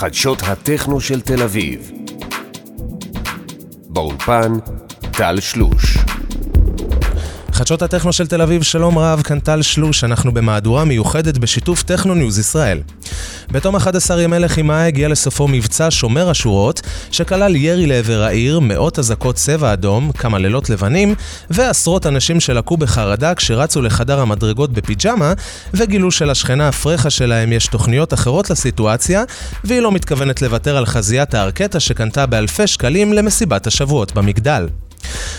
חדשות הטכנו של תל אביב. באולפן, טל שלוש. חדשות הטכנו של תל אביב, שלום רב, כאן טל שלוש, אנחנו במהדורה מיוחדת בשיתוף טכנו ניוז ישראל. בתום 11 ימי לחימה הגיע לסופו מבצע שומר השורות, שכלל ירי לעבר העיר, מאות אזעקות צבע אדום, כמה לילות לבנים, ועשרות אנשים שלקו בחרדה כשרצו לחדר המדרגות בפיג'מה, וגילו שלשכנה הפרחה שלהם יש תוכניות אחרות לסיטואציה, והיא לא מתכוונת לוותר על חזיית הארקטה שקנתה באלפי שקלים למסיבת השבועות במגדל.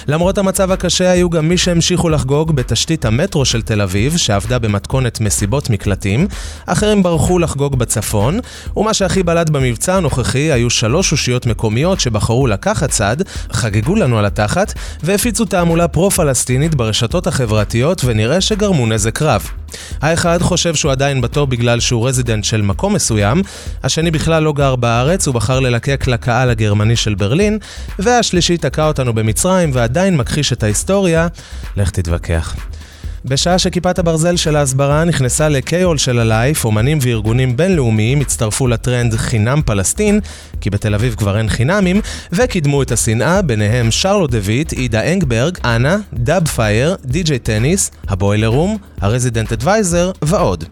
למרות המצב הקשה, היו גם מי שהמשיכו לחגוג בתשתית המטרו של תל אביב, שעבדה במתכונת מסיבות מקלטים, אחרים ברחו לחגוג בצפון, ומה שהכי בלט במבצע הנוכחי היו שלוש אושיות מקומיות שבחרו לקחת צד, חגגו לנו על התחת, והפיצו תעמולה פרו-פלסטינית ברשתות החברתיות, ונראה שגרמו נזק רב. האחד חושב שהוא עדיין בתור בגלל שהוא resident של מקום מסוים, השני בכלל לא גר בארץ, הוא בחר ללקק לקהל הגרמני של ברלין, והשלישי תקע אותנו במצרים ועדיין מכחיש את ההיסטוריה, לך תתווכח. בשעה שכיפת הברזל של ההסברה נכנסה לכיול של ה life, אומנים וארגונים בינלאומיים הצטרפו לטרנד חינם פלסטין, כי בתל אביב כבר אין חינמים, וקידמו את השנאה, ביניהם Charlotte de Witte, Ida Engberg, אנה, Dubfire, DJ Tennis, ה Boiler Room, ה Resident Advisor ועוד.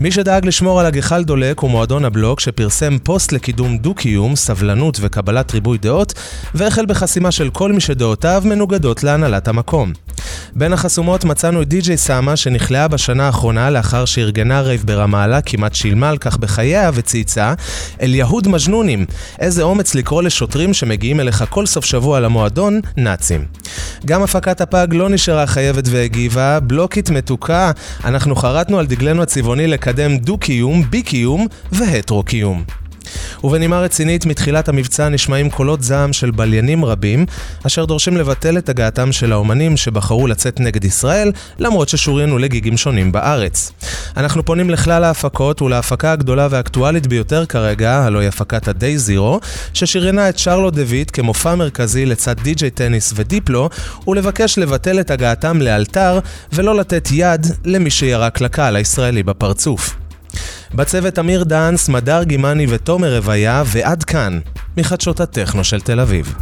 מי שדאג לשמור על הגחל דולק הוא מועדון הבלוק שפרסם פוסט לקידום דו-קיום, סבלנות וקבלת ריבוי דעות, והחל בחסימה של כל מי שדעותיו מנוגדות להנהלת המקום. בין החסומות מצאנו את די.ג'יי סאמה שנכלאה בשנה האחרונה לאחר שארגנה רייב ברמאללה, כמעט שילמה על כך בחייה וצייצה אל יהוד מג'נונים, איזה אומץ לקרוא לשוטרים שמגיעים אליך כל סוף שבוע למועדון, נאצים. גם הפקת הפאג לא נשארה חייבת והגיבה, בלוקית מתוקה, אנחנו חרטנו על דגלנו הצבעוני לקדם דו-קיום, בי-קיום והטרו-קיום. ובנימה רצינית, מתחילת המבצע נשמעים קולות זעם של בליינים רבים, אשר דורשים לבטל את הגעתם של האומנים שבחרו לצאת נגד ישראל, למרות ששוריינו לגיגים שונים בארץ. אנחנו פונים לכלל ההפקות ולהפקה הגדולה והאקטואלית ביותר כרגע, הלוא הפקת ה-Day Zero, ששריינה את שרלו דויט כמופע מרכזי לצד די.ג'יי טניס ודיפלו, ולבקש לבטל את הגעתם לאלתר, ולא לתת יד למי שירק לקהל הישראלי בפרצוף. בצוות אמיר דאנס, מדר גימני ותומר רוויה, ועד כאן, מחדשות הטכנו של תל אביב.